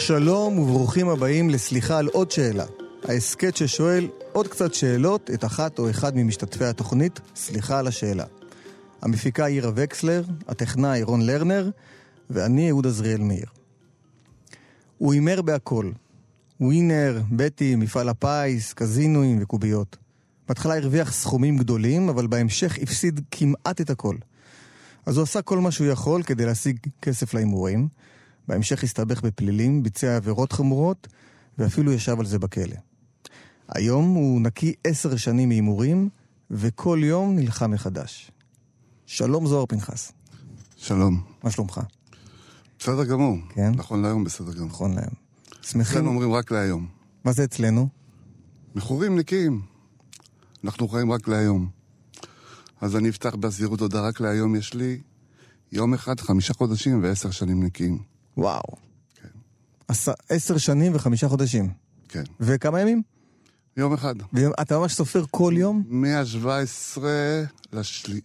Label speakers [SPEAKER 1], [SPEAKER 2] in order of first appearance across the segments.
[SPEAKER 1] שלום וברוכים הבאים לסליחה על עוד שאלה. ההסכת ששואל עוד קצת שאלות את אחת או אחד ממשתתפי התוכנית, סליחה על השאלה. המפיקה עירה וקסלר, הטכנאי רון לרנר, ואני אהוד עזריאל מאיר. הוא הימר בהכל. ווינר, בטי, מפעל הפיס, קזינואים וקוביות. בהתחלה הרוויח סכומים גדולים, אבל בהמשך הפסיד כמעט את הכל. אז הוא עשה כל מה שהוא יכול כדי להשיג כסף להימורים. בהמשך הסתבך בפלילים, ביצע עבירות חמורות, ואפילו ישב על זה בכלא. היום הוא נקי עשר שנים מהימורים, וכל יום נלחם מחדש. שלום זוהר פנחס.
[SPEAKER 2] שלום.
[SPEAKER 1] מה שלומך?
[SPEAKER 2] בסדר גמור.
[SPEAKER 1] כן?
[SPEAKER 2] נכון להיום בסדר גמור.
[SPEAKER 1] נכון להיום.
[SPEAKER 2] אצלנו
[SPEAKER 1] שמחים...
[SPEAKER 2] אומרים רק להיום.
[SPEAKER 1] מה זה אצלנו?
[SPEAKER 2] מכורים נקיים. אנחנו חיים רק להיום. אז אני אפתח בזהירות תודה רק להיום יש לי יום אחד, חמישה חודשים ועשר שנים נקיים.
[SPEAKER 1] וואו.
[SPEAKER 2] כן.
[SPEAKER 1] עש... עשר שנים וחמישה חודשים.
[SPEAKER 2] כן.
[SPEAKER 1] וכמה ימים?
[SPEAKER 2] יום אחד.
[SPEAKER 1] ואתה ממש סופר כל יום?
[SPEAKER 2] מה-17 לשלי...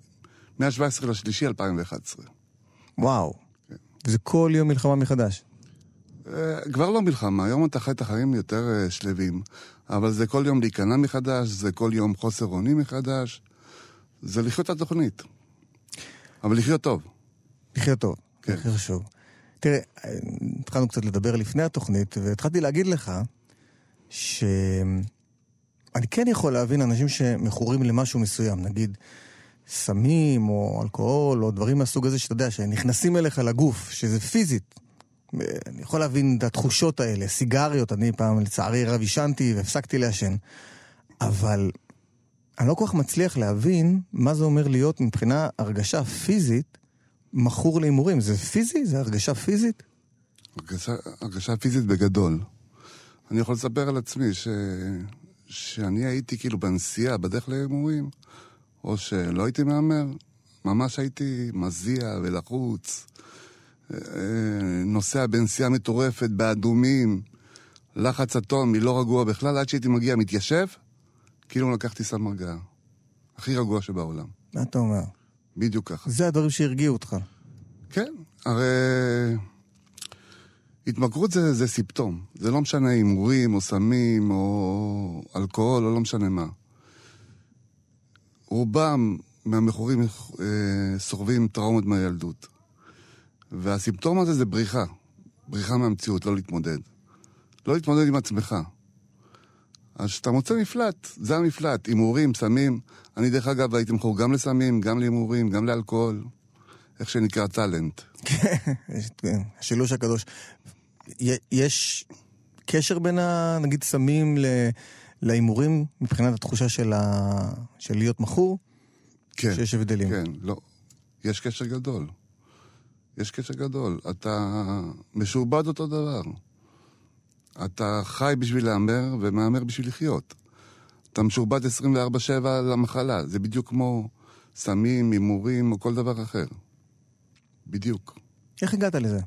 [SPEAKER 2] מה-17 לשלישי 2011.
[SPEAKER 1] וואו.
[SPEAKER 2] כן.
[SPEAKER 1] וזה כל יום מלחמה מחדש.
[SPEAKER 2] אה, כבר לא מלחמה, היום אתה חי את החיים יותר אה, שלווים. אבל זה כל יום להיכנע מחדש, זה כל יום חוסר אונים מחדש. זה לחיות את התוכנית. אבל לחיות טוב.
[SPEAKER 1] לחיות טוב,
[SPEAKER 2] כן.
[SPEAKER 1] זה הכי חשוב. תראה, התחלנו קצת לדבר לפני התוכנית, והתחלתי להגיד לך שאני כן יכול להבין אנשים שמכורים למשהו מסוים, נגיד סמים או אלכוהול או דברים מהסוג הזה שאתה יודע, שנכנסים אליך לגוף, שזה פיזית. אני יכול להבין את התחושות האלה, סיגריות, אני פעם לצערי רב עישנתי והפסקתי לעשן, אבל אני לא כל כך מצליח להבין מה זה אומר להיות מבחינה הרגשה פיזית מכור להימורים. זה פיזי? זה הרגשה פיזית?
[SPEAKER 2] הרגשה, הרגשה פיזית בגדול. אני יכול לספר על עצמי ש... שאני הייתי כאילו בנסיעה, בדרך להימורים, או שלא הייתי מהמר, ממש הייתי מזיע ולחוץ, אה, נוסע בנסיעה מטורפת, באדומים, לחץ אטומי, לא רגוע בכלל, עד שהייתי מגיע, מתיישב, כאילו לקחתי סם הרגעה. הכי רגוע שבעולם.
[SPEAKER 1] מה אתה אומר?
[SPEAKER 2] בדיוק ככה.
[SPEAKER 1] זה הדברים שהרגיעו אותך.
[SPEAKER 2] כן, הרי התמכרות זה, זה סיפטום. זה לא משנה הימורים או סמים או אלכוהול או לא משנה מה. רובם מהמכורים אה, סוחבים טראומות מהילדות. והסימפטום הזה זה בריחה. בריחה מהמציאות, לא להתמודד. לא להתמודד עם עצמך. אז כשאתה מוצא מפלט, זה המפלט, הימורים, סמים. אני דרך אגב הייתי מכור גם לסמים, גם להימורים, גם לאלכוהול. איך שנקרא טאלנט.
[SPEAKER 1] כן, השילוש הקדוש. יש קשר בין, ה, נגיד, סמים להימורים מבחינת התחושה של, ה... של להיות מכור?
[SPEAKER 2] כן.
[SPEAKER 1] שיש הבדלים.
[SPEAKER 2] כן, לא. יש קשר גדול. יש קשר גדול. אתה משועבד אותו דבר. אתה חי בשביל להמר ומהמר בשביל לחיות. אתה משועבד 24-7 למחלה. זה בדיוק כמו סמים, הימורים או כל דבר אחר. בדיוק.
[SPEAKER 1] איך הגעת לזה?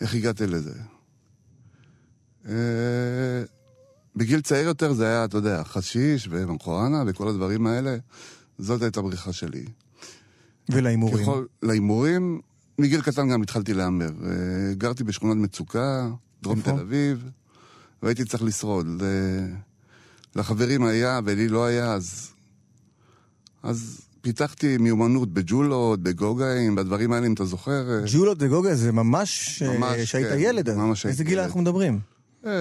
[SPEAKER 2] איך הגעתי לזה? אה, בגיל צעיר יותר זה היה, אתה יודע, חשיש ומחורנה וכל הדברים האלה. זאת הייתה הבריחה שלי.
[SPEAKER 1] ולהימורים?
[SPEAKER 2] ככל, להימורים, מגיל קטן גם התחלתי להמר. אה, גרתי בשכונת מצוקה, דרום
[SPEAKER 1] איפה?
[SPEAKER 2] תל אביב, והייתי צריך לשרוד. ל- לחברים היה ולי לא היה, אז... אז פיתחתי מיומנות בג'ולות, בגוגאים, בדברים האלה, אם אתה זוכר. אה,
[SPEAKER 1] ג'ולות וגוגה זה ממש,
[SPEAKER 2] ממש,
[SPEAKER 1] שהיית
[SPEAKER 2] כן,
[SPEAKER 1] ילד אז.
[SPEAKER 2] ממש
[SPEAKER 1] איזה גיל. אנחנו מדברים?
[SPEAKER 2] אה,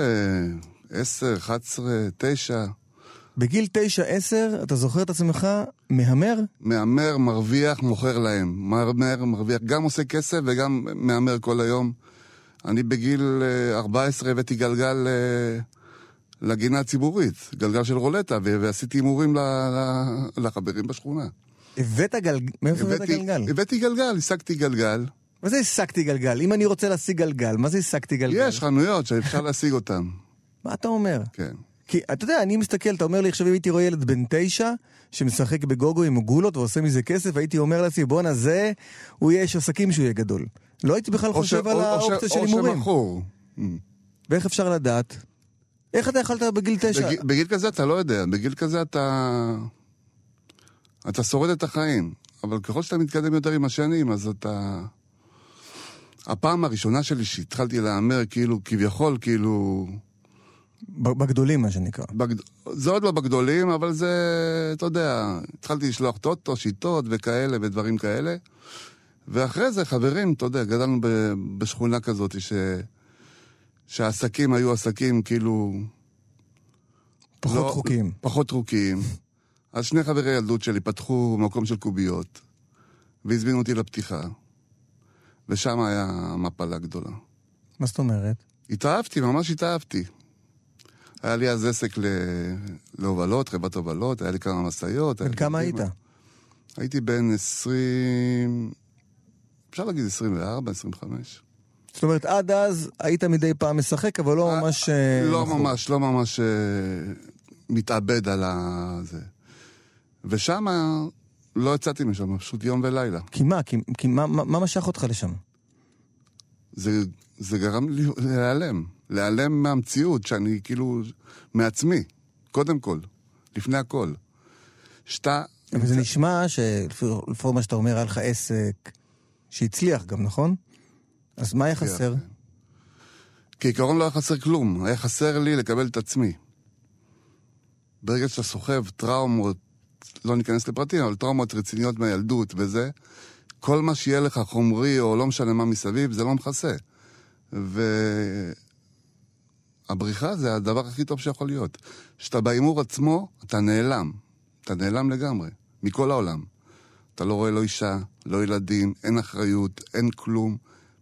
[SPEAKER 2] עשר, אחת עשרה, תשע.
[SPEAKER 1] בגיל 9-10 אתה זוכר את עצמך מהמר?
[SPEAKER 2] מהמר, מרוויח, מוכר להם. מהמר, מרוויח, גם עושה כסף וגם מהמר כל היום. אני בגיל אה, 14 הבאתי גלגל אה, לגינה הציבורית, גלגל של רולטה, ועשיתי הימורים לחברים בשכונה.
[SPEAKER 1] הבאת גלגל? מאיפה הבאת גלגל?
[SPEAKER 2] הבאתי גלגל, השגתי גלגל.
[SPEAKER 1] מה זה השגתי גלגל? אם אני רוצה להשיג גלגל, מה זה השגתי גלגל?
[SPEAKER 2] יש חנויות שאפשר להשיג אותן,
[SPEAKER 1] מה אתה אומר?
[SPEAKER 2] כן.
[SPEAKER 1] כי אתה יודע, אני מסתכל, אתה אומר לי עכשיו אם הייתי רואה ילד בן תשע שמשחק בגוגו עם גולות ועושה מזה כסף, הייתי אומר לעצמי, בואנה זה, הוא יהיה איש עסקים שהוא יהיה גדול. לא הייתי בכלל
[SPEAKER 2] או
[SPEAKER 1] חושב
[SPEAKER 2] ש-
[SPEAKER 1] על
[SPEAKER 2] או- או
[SPEAKER 1] האופציה של
[SPEAKER 2] או
[SPEAKER 1] הימורים.
[SPEAKER 2] שמכור.
[SPEAKER 1] ואיך אפשר לדעת? איך אתה יכלת בגיל תשע?
[SPEAKER 2] בגיל, בגיל כזה אתה לא יודע, בגיל כזה אתה... אתה שורד את החיים. אבל ככל שאתה מתקדם יותר עם השנים, אז אתה... הפעם הראשונה שלי שהתחלתי להמר, כאילו, כביכול, כאילו...
[SPEAKER 1] בגדולים, מה שנקרא.
[SPEAKER 2] בגד... זה עוד לא בגדולים, אבל זה, אתה יודע, התחלתי לשלוח טוטו, שיטות וכאלה ודברים כאלה. ואחרי זה, חברים, אתה יודע, גדלנו ב... בשכונה כזאת, ש... שהעסקים היו עסקים כאילו...
[SPEAKER 1] פחות לא, חוקיים.
[SPEAKER 2] פחות חוקיים. אז שני חברי ילדות שלי פתחו מקום של קוביות, והזמינו אותי לפתיחה. ושם היה מפלה גדולה.
[SPEAKER 1] מה זאת אומרת?
[SPEAKER 2] התאהבתי, ממש התאהבתי. היה לי אז עסק ל... להובלות, חברת הובלות, היה לי כמה משאיות.
[SPEAKER 1] בן כמה היית?
[SPEAKER 2] הייתי בן 20... אפשר להגיד 24, 25.
[SPEAKER 1] זאת אומרת, עד אז היית מדי פעם משחק, אבל לא אה, ממש...
[SPEAKER 2] אה, לא נכון. ממש, לא ממש אה, מתאבד על זה. ושם לא יצאתי משם, פשוט יום ולילה.
[SPEAKER 1] כי מה? כי, כי מה, מה, מה משך אותך לשם?
[SPEAKER 2] זה, זה גרם לי להיעלם. להיעלם מהמציאות, שאני כאילו... מעצמי, קודם כל, לפני הכל. שאתה...
[SPEAKER 1] אבל זה נשמע שלפי מה שאתה אומר, היה לך עסק שהצליח גם, נכון? אז מה היה חסר?
[SPEAKER 2] כעיקרון לא היה חסר כלום, היה חסר לי לקבל את עצמי. ברגע שאתה סוחב טראומות, לא ניכנס לפרטים, אבל טראומות רציניות מהילדות וזה, כל מה שיהיה לך חומרי או לא משנה מה מסביב, זה לא מכסה. והבריחה זה הדבר הכי טוב שיכול להיות. כשאתה בהימור עצמו, אתה נעלם. אתה נעלם לגמרי, מכל העולם. אתה לא רואה לא אישה, לא ילדים, אין אחריות, אין כלום.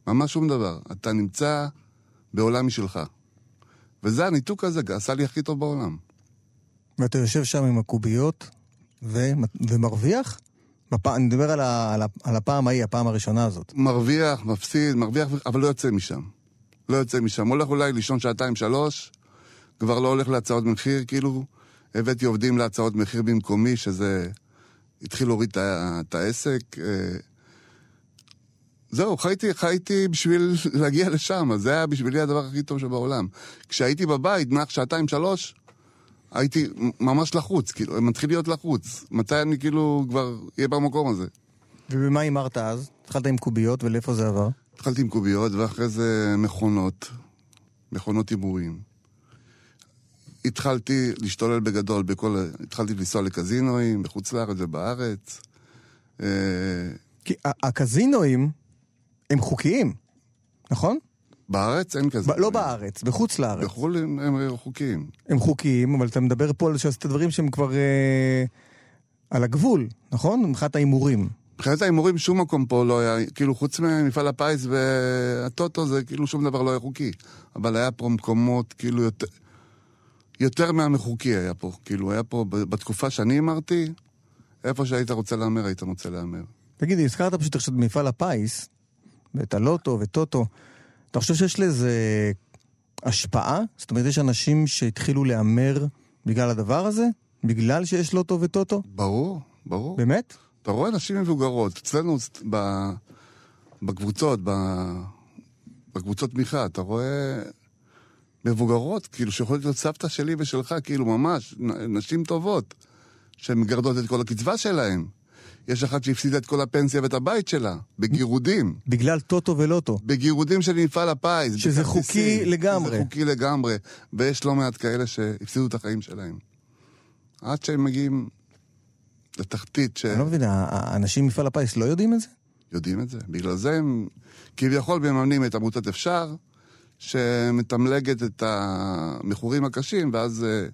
[SPEAKER 2] ממש שום דבר. אתה נמצא בעולם משלך. וזה הניתוק הזה, עשה לי הכי טוב בעולם.
[SPEAKER 1] ואתה יושב שם עם הקוביות ו... ומרוויח? בפ... אני מדבר על, ה... על, ה... על הפעם ההיא, הפעם הראשונה הזאת.
[SPEAKER 2] מרוויח, מפסיד, מרוויח, אבל לא יוצא משם. לא יוצא משם. הולך אולי לישון שעתיים, שלוש, כבר לא הולך להצעות מחיר, כאילו הבאתי עובדים להצעות מחיר במקומי, שזה התחיל להוריד את העסק. זהו, חייתי, חייתי בשביל להגיע לשם, אז זה היה בשבילי הדבר הכי טוב שבעולם. כשהייתי בבית, נח שעתיים, שלוש, הייתי ממש לחוץ, כאילו, מתחיל להיות לחוץ. מתי אני כאילו כבר אהיה במקום הזה.
[SPEAKER 1] ובמה הימרת אז? התחלת עם קוביות, ולאיפה זה עבר?
[SPEAKER 2] התחלתי עם קוביות, ואחרי זה מכונות, מכונות הימורים. התחלתי להשתולל בגדול בכל... התחלתי לנסוע לקזינואים, בחוץ לארץ ובארץ.
[SPEAKER 1] אה, כי הקזינואים... הם חוקיים, נכון?
[SPEAKER 2] בארץ אין כזה.
[SPEAKER 1] לא בארץ, בחוץ לארץ.
[SPEAKER 2] בחו"ל הם, הם חוקיים.
[SPEAKER 1] הם חוקיים, אבל אתה מדבר פה על שעשית דברים שהם כבר אה, על הגבול, נכון? מבחינת ההימורים.
[SPEAKER 2] מבחינת ההימורים שום מקום פה לא היה, כאילו חוץ ממפעל הפיס והטוטו זה כאילו שום דבר לא היה חוקי. אבל היה פה מקומות כאילו יותר, יותר מהמחוקי היה פה. כאילו היה פה בתקופה שאני הימרתי, איפה שהיית רוצה להמר היית רוצה להמר.
[SPEAKER 1] תגידי, הזכרת פשוט עכשיו במפעל הפיס, ואת הלוטו וטוטו. אתה חושב שיש לזה השפעה? זאת אומרת, יש אנשים שהתחילו להמר בגלל הדבר הזה? בגלל שיש לוטו וטוטו?
[SPEAKER 2] ברור, ברור.
[SPEAKER 1] באמת?
[SPEAKER 2] אתה רואה נשים מבוגרות. אצלנו ב... בקבוצות, ב... בקבוצות תמיכה, אתה רואה מבוגרות, כאילו, שיכולות להיות סבתא שלי ושלך, כאילו, ממש, נשים טובות, שהן מגרדות את כל הקצבה שלהן. יש אחת שהפסידה את כל הפנסיה ואת הבית שלה, בגירודים.
[SPEAKER 1] בגלל טוטו ולוטו.
[SPEAKER 2] בגירודים של מפעל הפיס.
[SPEAKER 1] שזה חוקי לגמרי.
[SPEAKER 2] שזה חוקי לגמרי, ויש לא מעט כאלה שהפסידו את החיים שלהם. עד שהם מגיעים לתחתית ש...
[SPEAKER 1] אני לא מבין, האנשים מפעל הפיס לא יודעים את זה?
[SPEAKER 2] יודעים את זה. בגלל זה הם כביכול מממנים את עמותת אפשר, שמתמלגת את המכורים הקשים, ואז אה,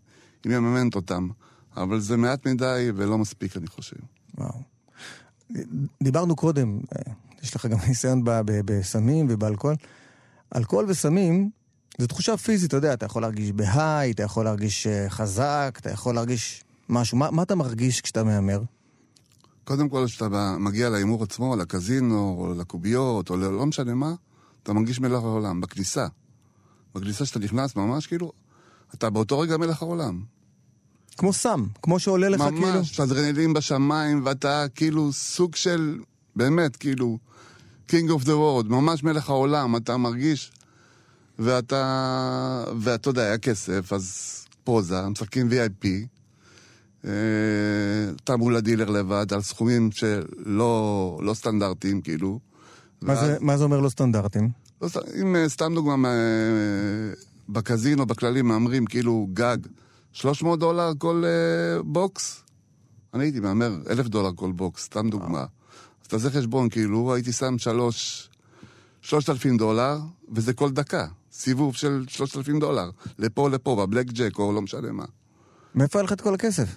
[SPEAKER 2] היא מממנת אותם. אבל זה מעט מדי ולא מספיק, אני חושב.
[SPEAKER 1] וואו. דיברנו קודם, אה, יש לך גם ניסיון בסמים ובאלכוהול. אלכוהול וסמים זו תחושה פיזית, אתה יודע, אתה יכול להרגיש בהיי, אתה יכול להרגיש אה, חזק, אתה יכול להרגיש משהו. מה, מה אתה מרגיש כשאתה מהמר?
[SPEAKER 2] קודם כל, כשאתה מגיע להימור עצמו, לקזינו, או לקוביות, או לא משנה מה, אתה מרגיש מלך העולם, בכניסה. בכניסה שאתה נכנס, ממש כאילו, אתה באותו רגע מלך העולם.
[SPEAKER 1] כמו סם, כמו שעולה לך
[SPEAKER 2] ממש,
[SPEAKER 1] כאילו...
[SPEAKER 2] ממש, אדרנלין בשמיים, ואתה כאילו סוג של, באמת, כאילו, King of the world, ממש מלך העולם, אתה מרגיש, ואתה, ואתה יודע, היה כסף, אז פוזה, משחקים VIP, אתה מול הדילר לבד, על סכומים שלא לא סטנדרטיים, כאילו,
[SPEAKER 1] מה
[SPEAKER 2] ואז-
[SPEAKER 1] זה- מה זה אומר לא סטנדרטים?
[SPEAKER 2] לא, אם אה, סתם דוגמה, אה, בקזינו, בכללי, מהמרים כאילו גג 300 דולר כל אה, box, אני הייתי מהמר 1,000 דולר כל box, סתם דוגמה. אז תעשה חשבון, כאילו, הייתי שם שלוש, 3,000 דולר, וזה כל דקה. סיבוב של 3,000 דולר. לפה, לפה, בבלק ג'ק, או לא משנה מה.
[SPEAKER 1] מאיפה היה לך את כל הכסף?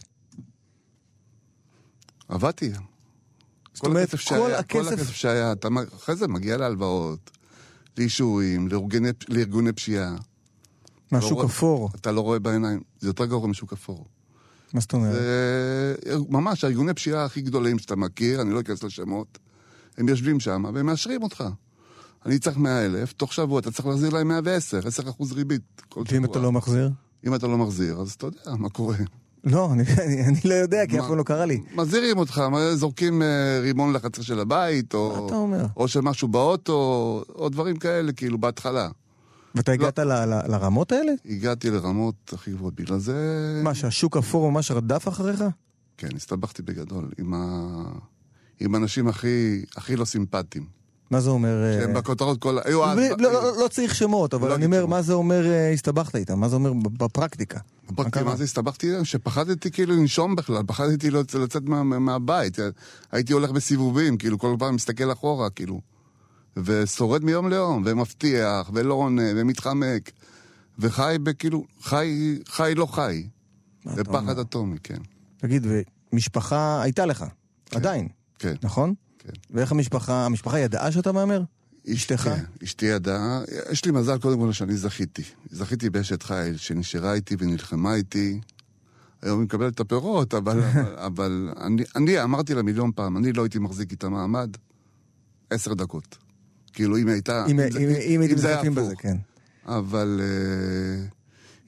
[SPEAKER 2] עבדתי.
[SPEAKER 1] זאת אומרת,
[SPEAKER 2] הכסף
[SPEAKER 1] כל
[SPEAKER 2] שהיה, כל
[SPEAKER 1] הכסף-
[SPEAKER 2] הכסף שהיה, אתה, אחרי זה מגיע להלוואות, לאישורים, לארגוני, לארגוני פשיעה.
[SPEAKER 1] מה, שוק
[SPEAKER 2] רואה-
[SPEAKER 1] אפור?
[SPEAKER 2] אתה לא רואה בעיניים, זה יותר גרוע משוק אפור.
[SPEAKER 1] מה זאת אומרת?
[SPEAKER 2] זה ממש הארגוני פשיעה הכי גדולים שאתה מכיר, אני לא אכנס לשמות, הם יושבים שם והם מאשרים אותך. אני צריך 100 אלף, תוך שבוע אתה צריך להחזיר להם 110, 10 אחוז ריבית כל שבוע.
[SPEAKER 1] ואם אתה לא מחזיר?
[SPEAKER 2] אם אתה לא מחזיר, אז אתה יודע מה קורה.
[SPEAKER 1] לא, אני- אני אני לא יודע, כי אף? פעם לא קרה לי.
[SPEAKER 2] מחזירים אותך, זורקים אה, רימון לחצר של הבית, או? או של משהו באוטו, או דברים כאלה, כאילו, בהתחלה.
[SPEAKER 1] ואתה הגעת ל- ל- לרמות האלה?
[SPEAKER 2] הגעתי לרמות הכי גבוהות, בגלל זה...
[SPEAKER 1] מה, שהשוק אפור ממש רדף אחריך?
[SPEAKER 2] כן, הסתבכתי בגדול עם, ה... עם אנשים הכי, הכי לא סימפטיים.
[SPEAKER 1] מה זה אומר? אה,
[SPEAKER 2] שהם בכותרות כל... היו אז...
[SPEAKER 1] לא- לא לא צריך שמות, אבל
[SPEAKER 2] לא
[SPEAKER 1] אני אומר. מה זה אומר אה, הסתבכת איתם? מה זה אומר בפרקטיקה?
[SPEAKER 2] בפרקטי,
[SPEAKER 1] קרה?
[SPEAKER 2] מה זה הסתבכתי? שפחדתי כאילו לנשום בכלל, פחדתי לצ- לצאת מה, מהבית. הייתי הולך בסיבובים, כאילו, כל פעם מסתכל אחורה, כאילו. ושורד מיום ליום, ומבטיח, ולא עונה, ומתחמק. וחי בכאילו, חי, חי לא חי. בפחד
[SPEAKER 1] אומר?
[SPEAKER 2] אטומי, כן.
[SPEAKER 1] תגיד, ומשפחה הייתה לך, עדיין,
[SPEAKER 2] כן.
[SPEAKER 1] נכון?
[SPEAKER 2] כן.
[SPEAKER 1] ואיך המשפחה, המשפחה ידעה שאתה מהמר? אשתך?
[SPEAKER 2] כן, אשתי ידעה. יש לי מזל קודם כל שאני זכיתי. זכיתי באשת חיל שנשארה איתי ונלחמה איתי. היום היא מקבלת את הפירות, אבל, אבל, אבל אני, אני אמרתי לה מיליון פעם, אני לא הייתי מחזיק איתה מעמד עשר דקות. כאילו, אם הייתה...
[SPEAKER 1] אם אם- אם הייתם
[SPEAKER 2] זה היה
[SPEAKER 1] משחקים בזה,
[SPEAKER 2] הפוך.
[SPEAKER 1] כן.
[SPEAKER 2] אבל אה,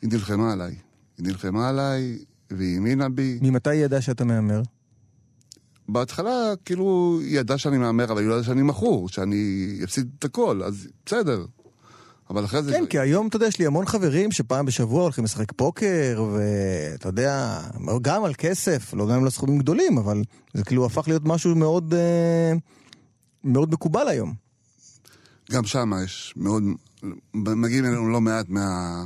[SPEAKER 2] היא נלחמה עליי. היא נלחמה עליי, והיא האמינה בי.
[SPEAKER 1] ממתי היא ידעה שאתה מהמר?
[SPEAKER 2] בהתחלה, כאילו, היא ידעה שאני מהמר, אבל היא לא ידעה שאני מכור, שאני אפסיד את הכל, אז בסדר. אבל אחרי זה...
[SPEAKER 1] כן, כי היום, אתה יודע, יש לי המון חברים שפעם בשבוע הולכים לשחק פוקר, ואתה יודע, גם על כסף, לא גם אם לא סכומים גדולים, אבל זה כאילו הפך להיות משהו מאוד, אה, מאוד מקובל היום.
[SPEAKER 2] גם שם יש מאוד... מגיעים אלינו לא מעט מה,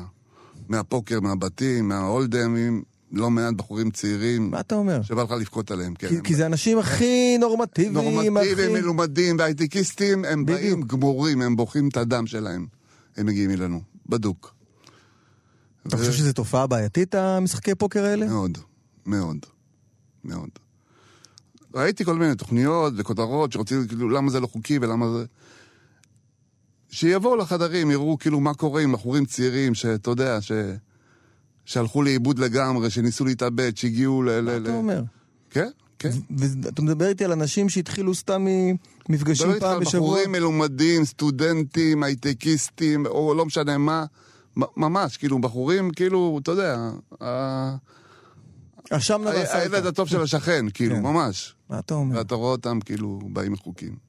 [SPEAKER 2] מהפוקר, מהבתים, מההולדמים, לא מעט בחורים צעירים,
[SPEAKER 1] מה אתה אומר?
[SPEAKER 2] שבא לך לבכות עליהם, כן.
[SPEAKER 1] כי,
[SPEAKER 2] הם
[SPEAKER 1] כי זה אנשים הכי נורמטיביים,
[SPEAKER 2] נורמטיביים,
[SPEAKER 1] הכי...
[SPEAKER 2] מלומדים והייטקיסטים, הם
[SPEAKER 1] בדיוק.
[SPEAKER 2] באים גמורים, הם בוכים את הדם שלהם. הם מגיעים אלינו, בדוק.
[SPEAKER 1] אתה
[SPEAKER 2] ו-
[SPEAKER 1] חושב שזו תופעה בעייתית, המשחקי פוקר האלה?
[SPEAKER 2] מאוד, מאוד, מאוד. ראיתי כל מיני תוכניות וכותרות שרוצים, כאילו, למה זה לא חוקי ולמה זה... שיבואו לחדרים, יראו כאילו מה קורה עם בחורים צעירים, שאתה יודע, ש... שהלכו לאיבוד לגמרי, שניסו להתאבד, שהגיעו ל...
[SPEAKER 1] מה
[SPEAKER 2] ל...
[SPEAKER 1] אתה
[SPEAKER 2] ל...
[SPEAKER 1] אומר?
[SPEAKER 2] כן, כן.
[SPEAKER 1] ואתה מדבר איתי על אנשים שהתחילו סתם ממפגשים
[SPEAKER 2] מדבר איתך
[SPEAKER 1] פעם
[SPEAKER 2] על
[SPEAKER 1] בשבוע?
[SPEAKER 2] בחורים מלומדים, סטודנטים, הייטקיסטים, או לא משנה מה. ממש, כאילו, בחורים, כאילו, אתה יודע, ה-
[SPEAKER 1] השמנה והסלטה.
[SPEAKER 2] הילד הטוב של השכן, כאילו,
[SPEAKER 1] כן.
[SPEAKER 2] ממש.
[SPEAKER 1] מה אתה אומר?
[SPEAKER 2] ואתה רואה אותם כאילו באים מחוקים.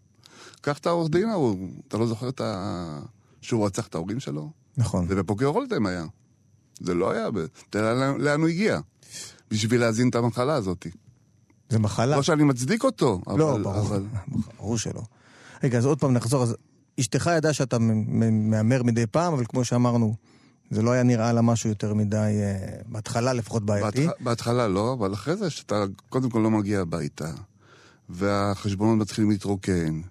[SPEAKER 2] קח את העורך דין ההוא, אתה לא זוכר את ה... שהוא רצח את ההורים שלו?
[SPEAKER 1] נכון.
[SPEAKER 2] זה בפוקר הולדם היה. זה לא היה, תראה לאן- הוא הגיע. בשביל להזין את המחלה הזאת.
[SPEAKER 1] זה מחלה.
[SPEAKER 2] לא שאני מצדיק אותו, אבל...
[SPEAKER 1] לא, ברור,
[SPEAKER 2] אבל...
[SPEAKER 1] ברור שלא. רגע, אז עוד פעם נחזור. אז אשתך ידעה שאתה מהמר מדי פעם, אבל כמו שאמרנו, זה לא היה נראה לה משהו יותר מדי, אה, בהתחלה לפחות בעייתי.
[SPEAKER 2] בהתח... בהתחלה לא, אבל אחרי זה שאתה קודם כל לא מגיע הביתה, והחשבונות מתחילים להתרוקן,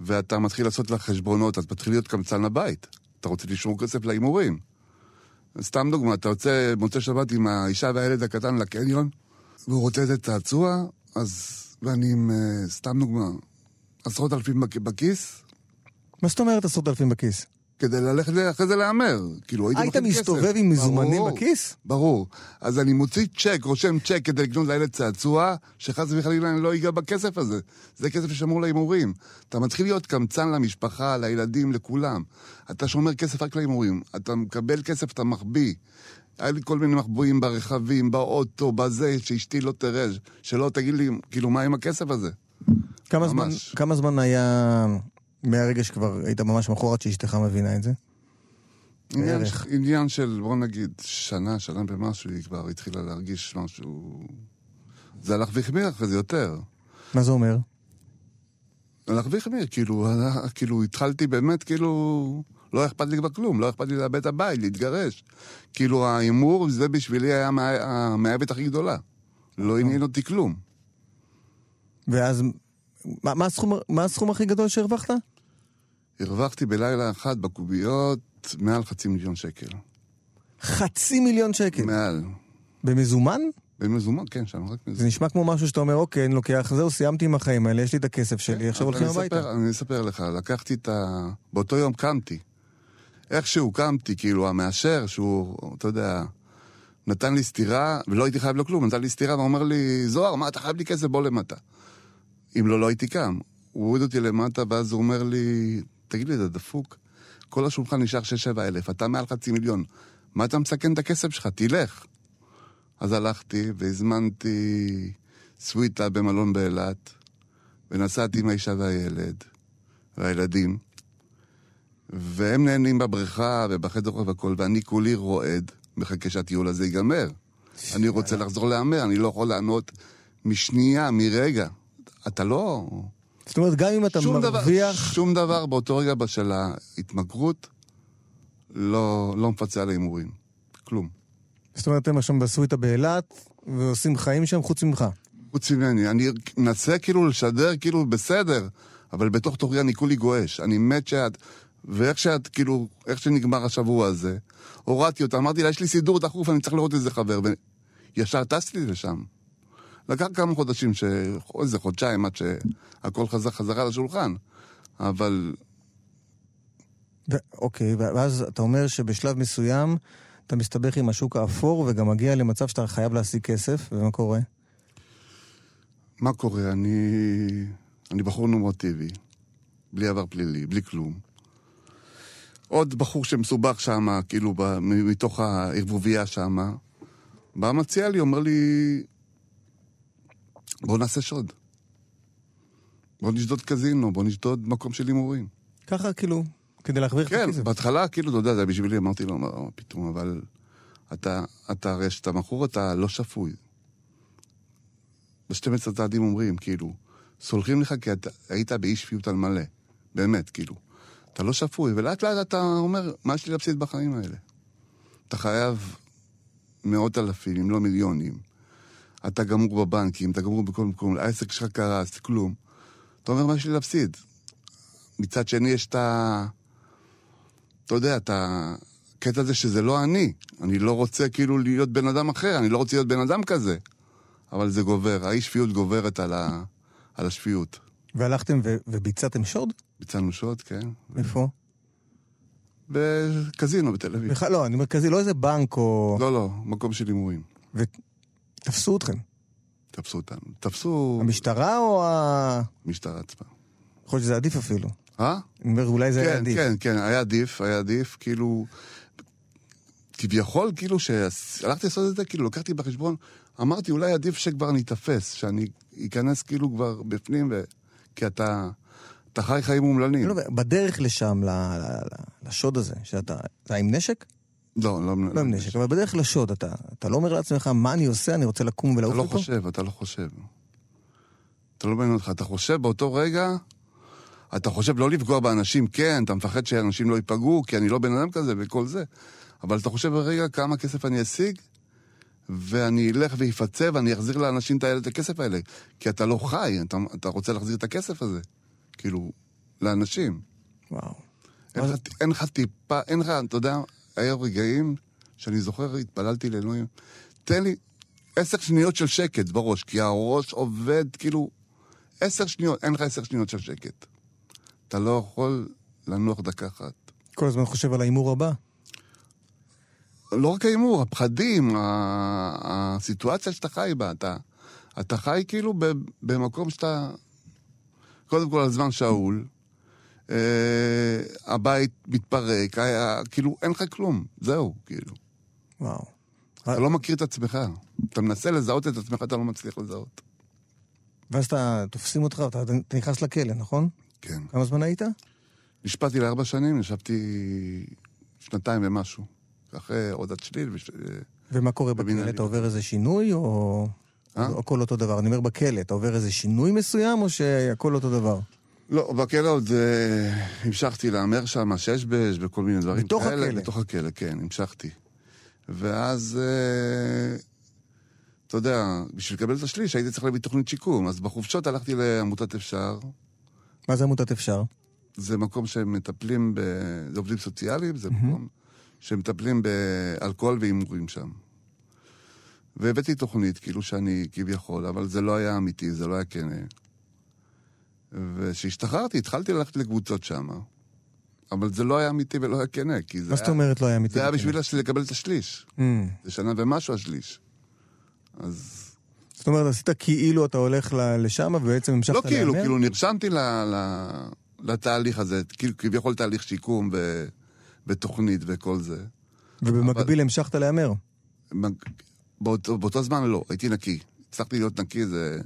[SPEAKER 2] ואתה מתחיל לעשות לך חשבונות, אז מתחיל להיות קמצן לבית. אתה רוצה לשמור כסף להימורים. סתם דוגמה, אתה יוצא מוצא שבת עם האישה והילד הקטן לקניון, והוא רוצה איזה צעצוע, אז... ואני עם, אה, סתם דוגמה, עשרות אלפים בכ- בכיס,
[SPEAKER 1] מה זאת אומרת עשרות אלפים בכיס?
[SPEAKER 2] כדי ללכת אחרי זה להמר. כאילו, הייתי
[SPEAKER 1] היית
[SPEAKER 2] לוקח כסף.
[SPEAKER 1] מסתובב עם מזומנים
[SPEAKER 2] ברור.
[SPEAKER 1] בכיס?
[SPEAKER 2] ברור. אז אני מוציא צ'ק, רושם צ'ק כדי לקנות לילד צעצוע, שחס וחלילה אני לא אגע בכסף הזה. זה כסף ששמור להימורים. אתה מתחיל להיות קמצן למשפחה, לילדים, לכולם. אתה שומר כסף רק להימורים. אתה מקבל כסף, אתה מחביא. היה לי כל מיני מחבואים ברכבים, באוטו, בזה, שאשתי לא תראה, שלא תגיד לי, כאילו, מה עם הכסף הזה?
[SPEAKER 1] כמה זמן,
[SPEAKER 2] ממש.
[SPEAKER 1] כמה זמן היה מהרגע שכבר היית ממש מכור עד שאשתך מבינה את זה?
[SPEAKER 2] עניין,
[SPEAKER 1] בערך.
[SPEAKER 2] עניין של, בוא נגיד, שנה, שנה ומשהו, היא כבר התחילה להרגיש משהו... זה הלך והחמיר אחרי זה יותר.
[SPEAKER 1] מה זה אומר?
[SPEAKER 2] להרוויח מי, כאילו, כאילו, התחלתי באמת, כאילו, לא אכפת לי כבר כלום, לא אכפת לי לאבד את הבית, להתגרש. כאילו, ההימור, זה בשבילי היה המאהבת הכי גדולה. לא עניין אותי כלום.
[SPEAKER 1] ואז, מה, מה, הסכום, מה הסכום הכי גדול שהרווחת?
[SPEAKER 2] הרווחתי בלילה אחד בקוביות מעל חצי מיליון שקל.
[SPEAKER 1] חצי מיליון שקל.
[SPEAKER 2] מעל.
[SPEAKER 1] במזומן?
[SPEAKER 2] במזומן, כן, שם רק
[SPEAKER 1] זה
[SPEAKER 2] מזומן.
[SPEAKER 1] נשמע כמו משהו שאתה אומר, אוקיי, אני לוקח, זהו, סיימתי עם החיים האלה, יש לי את הכסף שלי, עכשיו הולכים הביתה.
[SPEAKER 2] אני אספר לך, לקחתי את ה... באותו יום קמתי. איכשהו קמתי, כאילו, המאשר, שהוא, אתה יודע, נתן לי סטירה, ולא הייתי חייב לו כלום, נתן לי סטירה ואומר לי, זוהר, מה, אתה חייב לי כסף, בוא למטה. אם לא, לא הייתי קם. הוא הוריד אותי למטה, ואז הוא אומר לי, תגיד לי, אתה דפוק? כל השולחן נשאר 6-7 אלף, אתה מעל חצי מיליון. מה אתה מסכן את הכסף שלך? תלך. אז הלכתי והזמנתי סוויטה במלון באילת, ונסעתי עם האישה והילד, והילדים, והם נהנים בבריכה ובחדר והכל, ואני כולי רועד, מחכה שהטיול הזה ייגמר. אני רוצה לחזור להמר, אני לא יכול לענות משנייה, מרגע. אתה לא...
[SPEAKER 1] זאת אומרת, גם אם אתה
[SPEAKER 2] שום דבר,
[SPEAKER 1] מרוויח...
[SPEAKER 2] שום דבר באותו רגע של ההתמכרות לא, לא מפצה על ההימורים. כלום.
[SPEAKER 1] זאת אומרת, הם עכשיו בסוויטה באילת, ועושים חיים שם חוץ ממך.
[SPEAKER 2] חוץ ממני. אני מנסה כאילו לשדר כאילו בסדר, אבל בתוך תוכי אני כולי גועש. אני מת שאת... ואיך שאת, כאילו, איך שנגמר השבוע הזה, הורדתי אותה, אמרתי לה, יש לי סידור דחוף, אני צריך לראות איזה חבר, וישר טסתי לשם. לקח כמה חודשים, ש... איזה חודשיים עד שהכל חזר חזרה לשולחן. אבל
[SPEAKER 1] ו- אוקיי, ואז אתה אומר שבשלב מסוים אתה מסתבך עם השוק האפור וגם מגיע למצב שאתה חייב להשיג כסף, ומה קורה?
[SPEAKER 2] מה קורה? אני, אני בחור נורמטיבי, בלי עבר פלילי, בלי כלום. עוד בחור שמסובך שם, כאילו, ב, מתוך הערבוביה שם, בא מציע לי, אומר לי, בוא נעשה שוד. בוא נשדוד קזינו, בוא נשדוד מקום של הימורים.
[SPEAKER 1] ככה כאילו, כדי להחזיר את
[SPEAKER 2] כן,
[SPEAKER 1] הכסף.
[SPEAKER 2] בהתחלה, כאילו, אתה יודע, זה בשבילי, אמרתי לו, מה פתאום, אבל אתה, אתה הרי כשאתה מכור, אתה לא שפוי. ב-12 צעדים אומרים, כאילו, סולחים לך כי אתה היית באי שפיות על מלא. באמת, כאילו. אתה לא שפוי, ולאט לאט אתה אומר, מה יש לי להפסיד בחיים האלה? אתה חייב מאות אלפים, אם לא מיליונים. אתה גמור בבנקים, אתה גמור בכל מקום, העסק שלך קרס, כלום. אתה אומר, מה יש לי להפסיד? מצד שני, יש את ה... אתה יודע, את הקטע הזה שזה לא אני. אני לא רוצה כאילו להיות בן אדם אחר, אני לא רוצה להיות בן אדם כזה. אבל זה גובר, האי שפיות גוברת על, ה... על השפיות.
[SPEAKER 1] והלכתם ו- וביצעתם שוד?
[SPEAKER 2] ביצענו שוד, כן.
[SPEAKER 1] איפה?
[SPEAKER 2] בקזינו בתל אביב.
[SPEAKER 1] בכלל לא, אני מרכזי, לא איזה בנק או...
[SPEAKER 2] לא, לא, מקום של הימורים.
[SPEAKER 1] ותפסו אתכם.
[SPEAKER 2] תפסו אותנו. תפסו
[SPEAKER 1] המשטרה או ה...
[SPEAKER 2] משטרה עצמה.
[SPEAKER 1] יכול להיות שזה עדיף אפילו.
[SPEAKER 2] אה?
[SPEAKER 1] אני אומר, אולי זה היה
[SPEAKER 2] כן,
[SPEAKER 1] עדיף.
[SPEAKER 2] כן, כן, היה עדיף, היה עדיף, כאילו... כביכול, כאילו, שהלכתי לעשות את זה, כאילו, לקחתי בחשבון, אמרתי, אולי עדיף שכבר אני אתפס, שאני אכנס כאילו כבר בפנים, ו... כי אתה, אתה חי חיים אומללים.
[SPEAKER 1] לא, בדרך לשם, לשוד הזה, שאתה... אתה עם נשק?
[SPEAKER 2] לא, לא,
[SPEAKER 1] לא עם נשק, אבל בדרך לשוד, אתה, אתה לא אומר לעצמך, מה אני עושה, אני רוצה לקום
[SPEAKER 2] אתה
[SPEAKER 1] ולעוף
[SPEAKER 2] לא
[SPEAKER 1] אותו?
[SPEAKER 2] חושב, אתה לא חושב. אתה לא מעניין אותך, אתה חושב באותו רגע, אתה חושב לא לפגוע באנשים, כן, אתה מפחד שאנשים לא ייפגעו, כי אני לא בן אדם כזה וכל זה, אבל אתה חושב ברגע כמה כסף אני אשיג, ואני אלך ואפצה ואני אחזיר לאנשים את הכסף האלה. כי אתה לא חי, אתה, אתה רוצה להחזיר את הכסף הזה. כאילו, לאנשים.
[SPEAKER 1] וואו.
[SPEAKER 2] אין לך טיפה, אין לך, אתה יודע, היו רגעים שאני זוכר, התפללתי לאלוהים, תן לי עשר שניות של שקט בראש, כי הראש עובד כאילו עשר שניות, אין לך עשר שניות של שקט. אתה לא יכול לנוח דקה אחת.
[SPEAKER 1] כל הזמן חושב על ההימור הבא.
[SPEAKER 2] לא רק ההימור, הפחדים, הסיטואציה שאתה חי בה, אתה, אתה חי כאילו במקום שאתה... קודם כל, הזמן שאול, אה, הבית מתפרק, היה, כאילו, אין לך כלום, זהו, כאילו.
[SPEAKER 1] וואו.
[SPEAKER 2] אתה לא מכיר את עצמך. אתה מנסה לזהות את עצמך, אתה לא מצליח לזהות.
[SPEAKER 1] ואז אתה, תופסים אותך, אתה, אתה נכנס לכלא, נכון?
[SPEAKER 2] כן.
[SPEAKER 1] כמה זמן היית?
[SPEAKER 2] נשפטתי לארבע שנים, ישבתי שנתיים ומשהו. אחרי הורדת שליל. וש...
[SPEAKER 1] ומה קורה. בכלא? אתה עובר איזה שינוי, או...
[SPEAKER 2] אה?
[SPEAKER 1] או הכל אותו דבר? אני אומר בכלא, אתה עובר איזה שינוי מסוים, או שהכל אותו דבר?
[SPEAKER 2] לא, בכלא עוד אה, המשכתי להמר שם, ששבש וכל מיני דברים
[SPEAKER 1] בתוך
[SPEAKER 2] כאלה.
[SPEAKER 1] הכלא?
[SPEAKER 2] בתוך הכלא, כן, המשכתי. ואז, אה, אתה יודע, בשביל לקבל את השליש הייתי צריך להביא תוכנית שיקום. אז בחופשות הלכתי לעמותת אפשר.
[SPEAKER 1] מה זה עמותת אפשר?
[SPEAKER 2] זה מקום שמטפלים ב... זה עובדים סוציאליים, זה מקום שמטפלים באלכוהול והימורים שם. והבאתי תוכנית, כאילו שאני כביכול, אבל זה לא היה אמיתי, זה לא היה כן. וכשהשתחררתי, התחלתי ללכת לקבוצות שם, אבל זה לא היה אמיתי ולא היה כן, כי זה
[SPEAKER 1] מה זאת אומרת לא היה אמיתי?
[SPEAKER 2] זה היה? בשביל לקבל את השליש.
[SPEAKER 1] Mm.
[SPEAKER 2] זה שנה ומשהו השליש. אז...
[SPEAKER 1] זאת אומרת, עשית כאילו אתה הולך לשם, ובעצם המשכת
[SPEAKER 2] לא כאילו,
[SPEAKER 1] להמר?
[SPEAKER 2] כאילו נרשמתי ל, ל, לתהליך הזה, כאילו כביכול תהליך שיקום ו, ותוכנית וכל זה.
[SPEAKER 1] ובמקביל המשכת להמר.
[SPEAKER 2] באותו זמן לא, הייתי נקי. הצלחתי להיות נקי זה...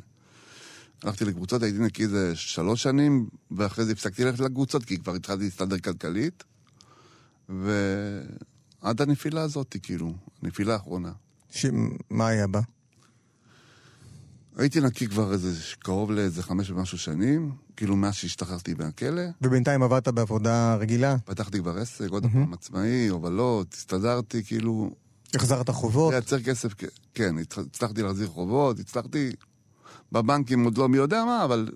[SPEAKER 2] הלכתי לקבוצות, הייתי נקי זה שלוש שנים, ואחרי זה הפסקתי ללכת לקבוצות, כי כבר התחלתי להסתדר כלכלית. ועד הנפילה הזאת, כאילו, הנפילה האחרונה.
[SPEAKER 1] ש... מה היה בה?
[SPEAKER 2] הייתי נקי כבר איזה קרוב לאיזה חמש ומשהו שנים, כאילו מאז שהשתחררתי מהכלא.
[SPEAKER 1] ובינתיים עבדת בעבודה רגילה?
[SPEAKER 2] פתחתי כבר עסק, עוד פעם עצמאי, הובלות, הסתדרתי, כאילו,
[SPEAKER 1] החזרת חובות?
[SPEAKER 2] לייצר כסף, כן, הצ- הצלחתי להחזיר חובות, הצלחתי בבנקים עוד לא מי יודע מה, אבל...